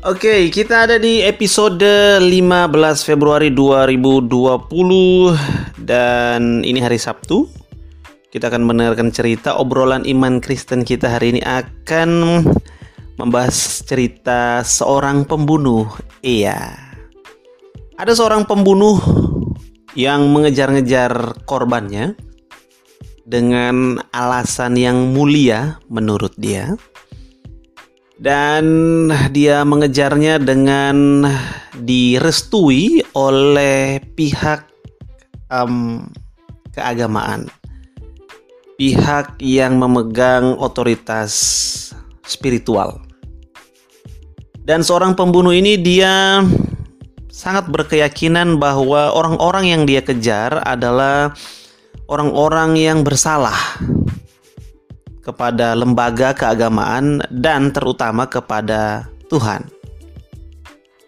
Oke, kita ada di episode 15 Februari 2020 dan ini hari Sabtu. Kita akan mendengarkan cerita obrolan iman Kristen kita hari ini akan membahas cerita seorang pembunuh. Iya. Ada seorang pembunuh yang mengejar-ngejar korbannya dengan alasan yang mulia menurut dia dan dia mengejarnya dengan direstui oleh pihak um, keagamaan, pihak yang memegang otoritas spiritual. Dan seorang pembunuh ini dia sangat berkeyakinan bahwa orang-orang yang dia kejar adalah orang-orang yang bersalah kepada lembaga keagamaan dan terutama kepada Tuhan.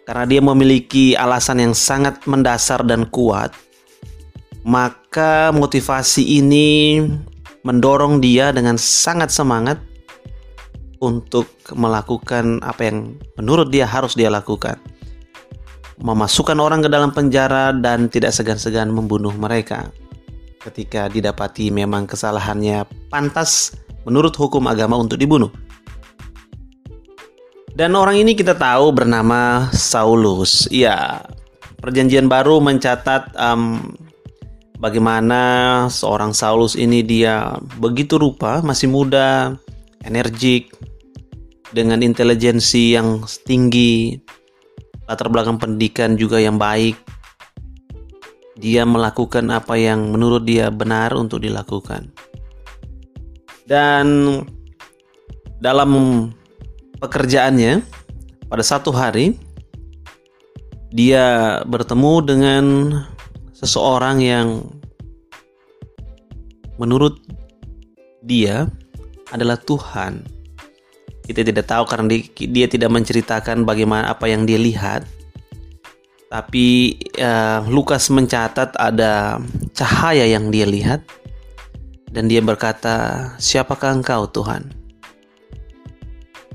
Karena dia memiliki alasan yang sangat mendasar dan kuat, maka motivasi ini mendorong dia dengan sangat semangat untuk melakukan apa yang menurut dia harus dia lakukan. Memasukkan orang ke dalam penjara dan tidak segan-segan membunuh mereka ketika didapati memang kesalahannya pantas menurut hukum agama untuk dibunuh. Dan orang ini kita tahu bernama Saulus. Ya, perjanjian baru mencatat um, bagaimana seorang Saulus ini dia begitu rupa, masih muda, energik, dengan intelijensi yang tinggi, latar belakang pendidikan juga yang baik, dia melakukan apa yang menurut dia benar untuk dilakukan. Dan dalam pekerjaannya pada satu hari dia bertemu dengan seseorang yang menurut dia adalah Tuhan. Kita tidak tahu karena dia tidak menceritakan bagaimana apa yang dia lihat, tapi uh, Lukas mencatat ada cahaya yang dia lihat dan dia berkata, "Siapakah engkau, Tuhan?"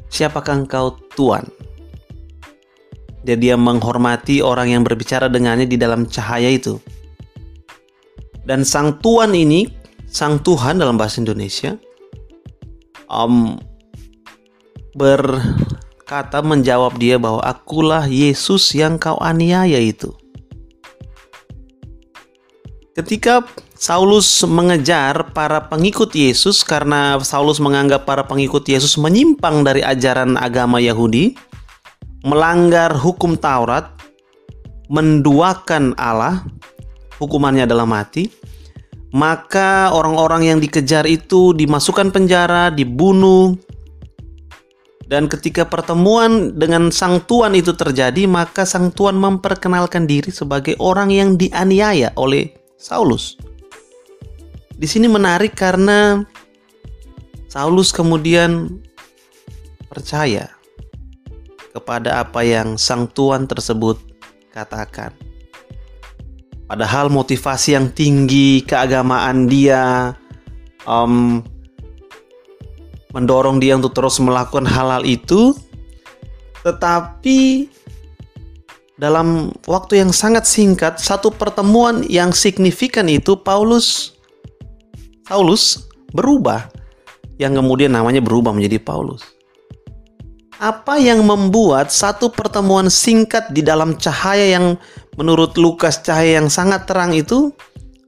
"Siapakah engkau, Tuhan?" Dan dia menghormati orang yang berbicara dengannya di dalam cahaya itu. Dan sang Tuhan ini, sang Tuhan dalam bahasa Indonesia, um, ber kata menjawab dia bahwa akulah Yesus yang kau aniaya itu. Ketika Saulus mengejar para pengikut Yesus karena Saulus menganggap para pengikut Yesus menyimpang dari ajaran agama Yahudi, melanggar hukum Taurat, menduakan Allah, hukumannya adalah mati. Maka orang-orang yang dikejar itu dimasukkan penjara, dibunuh, dan ketika pertemuan dengan sang tuan itu terjadi, maka sang tuan memperkenalkan diri sebagai orang yang dianiaya oleh Saulus. Di sini menarik karena Saulus kemudian percaya kepada apa yang sang tuan tersebut katakan. Padahal motivasi yang tinggi, keagamaan dia, um, mendorong dia untuk terus melakukan hal-hal itu, tetapi dalam waktu yang sangat singkat, satu pertemuan yang signifikan itu Paulus Saulus berubah yang kemudian namanya berubah menjadi Paulus. Apa yang membuat satu pertemuan singkat di dalam cahaya yang menurut Lukas cahaya yang sangat terang itu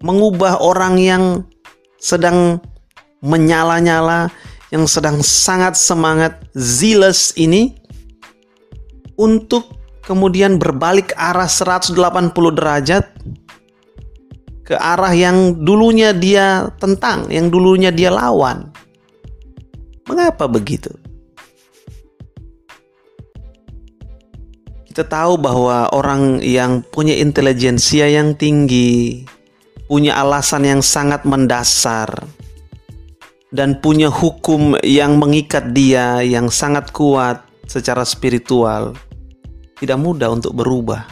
mengubah orang yang sedang menyala-nyala, yang sedang sangat semangat, zealous ini untuk kemudian berbalik arah 180 derajat ke arah yang dulunya dia tentang, yang dulunya dia lawan. Mengapa begitu? Kita tahu bahwa orang yang punya intelijensia yang tinggi, punya alasan yang sangat mendasar, dan punya hukum yang mengikat dia yang sangat kuat secara spiritual, tidak mudah untuk berubah.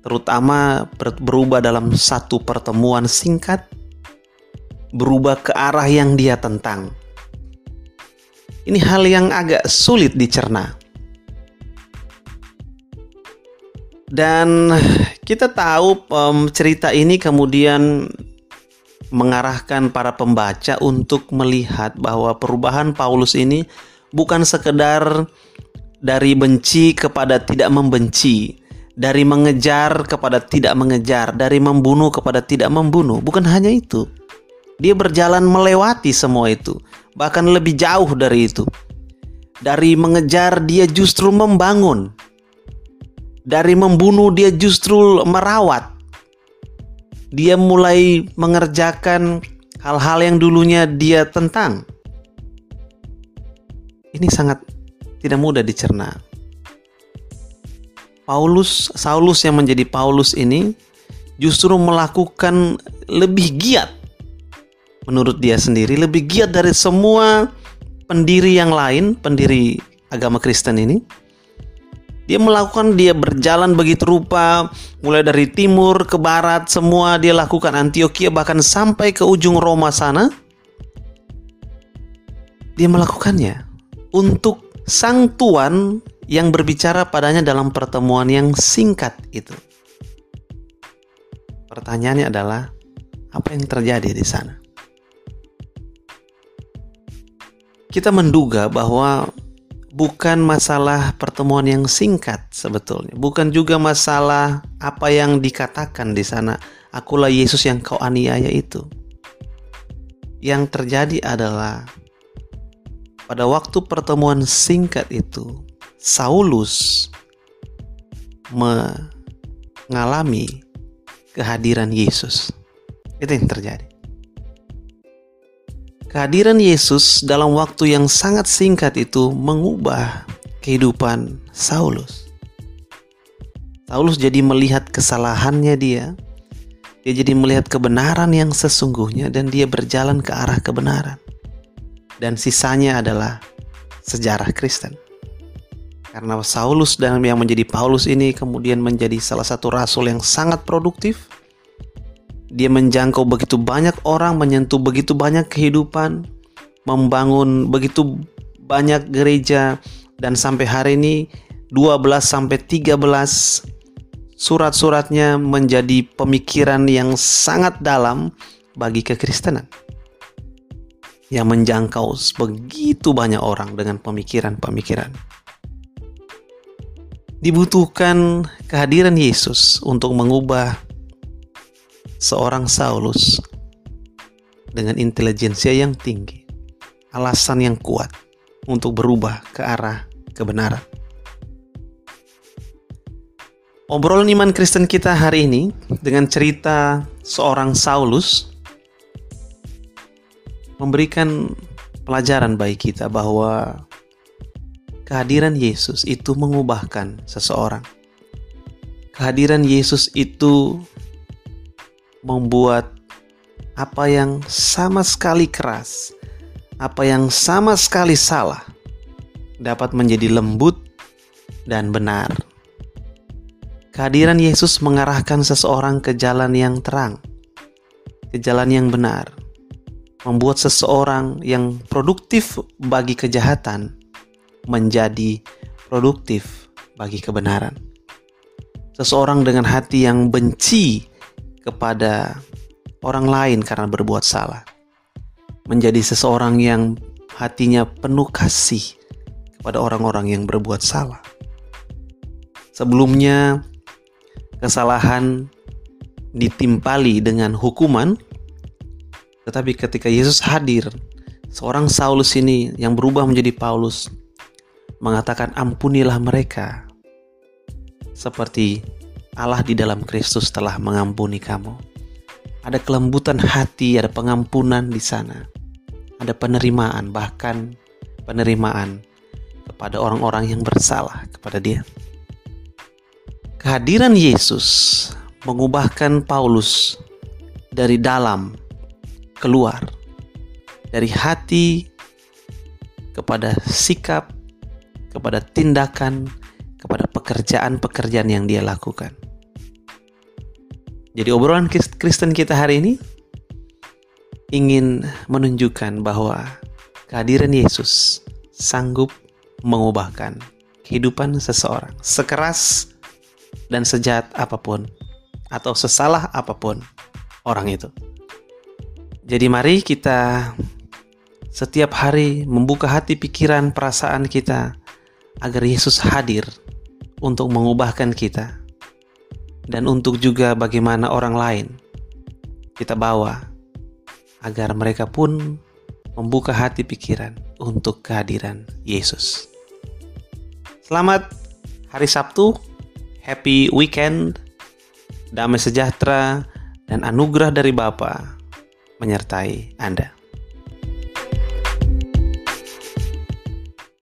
Terutama berubah dalam satu pertemuan singkat, berubah ke arah yang dia tentang. Ini hal yang agak sulit dicerna. Dan kita tahu um, cerita ini kemudian mengarahkan para pembaca untuk melihat bahwa perubahan Paulus ini bukan sekedar dari benci kepada tidak membenci, dari mengejar kepada tidak mengejar, dari membunuh kepada tidak membunuh. Bukan hanya itu. Dia berjalan melewati semua itu, bahkan lebih jauh dari itu. Dari mengejar dia justru membangun, dari membunuh dia justru merawat. Dia mulai mengerjakan hal-hal yang dulunya dia tentang. Ini sangat tidak mudah dicerna. Paulus, Saulus yang menjadi Paulus ini justru melakukan lebih giat menurut dia sendiri, lebih giat dari semua pendiri yang lain, pendiri agama Kristen ini dia melakukan, dia berjalan begitu rupa, mulai dari timur ke barat, semua dia lakukan Antioquia bahkan sampai ke ujung Roma sana. Dia melakukannya untuk sang tuan yang berbicara padanya dalam pertemuan yang singkat itu. Pertanyaannya adalah, apa yang terjadi di sana? Kita menduga bahwa bukan masalah pertemuan yang singkat sebetulnya, bukan juga masalah apa yang dikatakan di sana. Akulah Yesus yang kau aniaya itu. Yang terjadi adalah pada waktu pertemuan singkat itu, Saulus mengalami kehadiran Yesus. Itu yang terjadi. Kehadiran Yesus dalam waktu yang sangat singkat itu mengubah kehidupan Saulus. Saulus jadi melihat kesalahannya dia. Dia jadi melihat kebenaran yang sesungguhnya dan dia berjalan ke arah kebenaran. Dan sisanya adalah sejarah Kristen. Karena Saulus dan yang menjadi Paulus ini kemudian menjadi salah satu rasul yang sangat produktif dia menjangkau begitu banyak orang, menyentuh begitu banyak kehidupan, membangun begitu banyak gereja dan sampai hari ini 12 sampai 13 surat-suratnya menjadi pemikiran yang sangat dalam bagi kekristenan yang menjangkau begitu banyak orang dengan pemikiran-pemikiran. Dibutuhkan kehadiran Yesus untuk mengubah seorang Saulus dengan intelijensia yang tinggi, alasan yang kuat untuk berubah ke arah kebenaran. Obrolan iman Kristen kita hari ini dengan cerita seorang Saulus memberikan pelajaran bagi kita bahwa kehadiran Yesus itu mengubahkan seseorang. Kehadiran Yesus itu membuat apa yang sama sekali keras, apa yang sama sekali salah, dapat menjadi lembut dan benar. Kehadiran Yesus mengarahkan seseorang ke jalan yang terang, ke jalan yang benar, membuat seseorang yang produktif bagi kejahatan menjadi produktif bagi kebenaran. Seseorang dengan hati yang benci kepada orang lain karena berbuat salah. Menjadi seseorang yang hatinya penuh kasih kepada orang-orang yang berbuat salah. Sebelumnya, kesalahan ditimpali dengan hukuman, tetapi ketika Yesus hadir, seorang Saulus ini yang berubah menjadi Paulus mengatakan, "Ampunilah mereka." Seperti Allah di dalam Kristus telah mengampuni kamu. Ada kelembutan hati, ada pengampunan di sana. Ada penerimaan, bahkan penerimaan kepada orang-orang yang bersalah kepada dia. Kehadiran Yesus mengubahkan Paulus dari dalam keluar, dari hati kepada sikap, kepada tindakan, kepada pekerjaan-pekerjaan yang dia lakukan. Jadi obrolan Kristen kita hari ini ingin menunjukkan bahwa kehadiran Yesus sanggup mengubahkan kehidupan seseorang. Sekeras dan sejahat apa pun atau sesalah apa pun orang itu. Jadi mari kita setiap hari membuka hati pikiran perasaan kita agar Yesus hadir untuk mengubahkan kita dan untuk juga bagaimana orang lain kita bawa agar mereka pun membuka hati pikiran untuk kehadiran Yesus. Selamat hari Sabtu, happy weekend, damai sejahtera, dan anugerah dari Bapa menyertai Anda.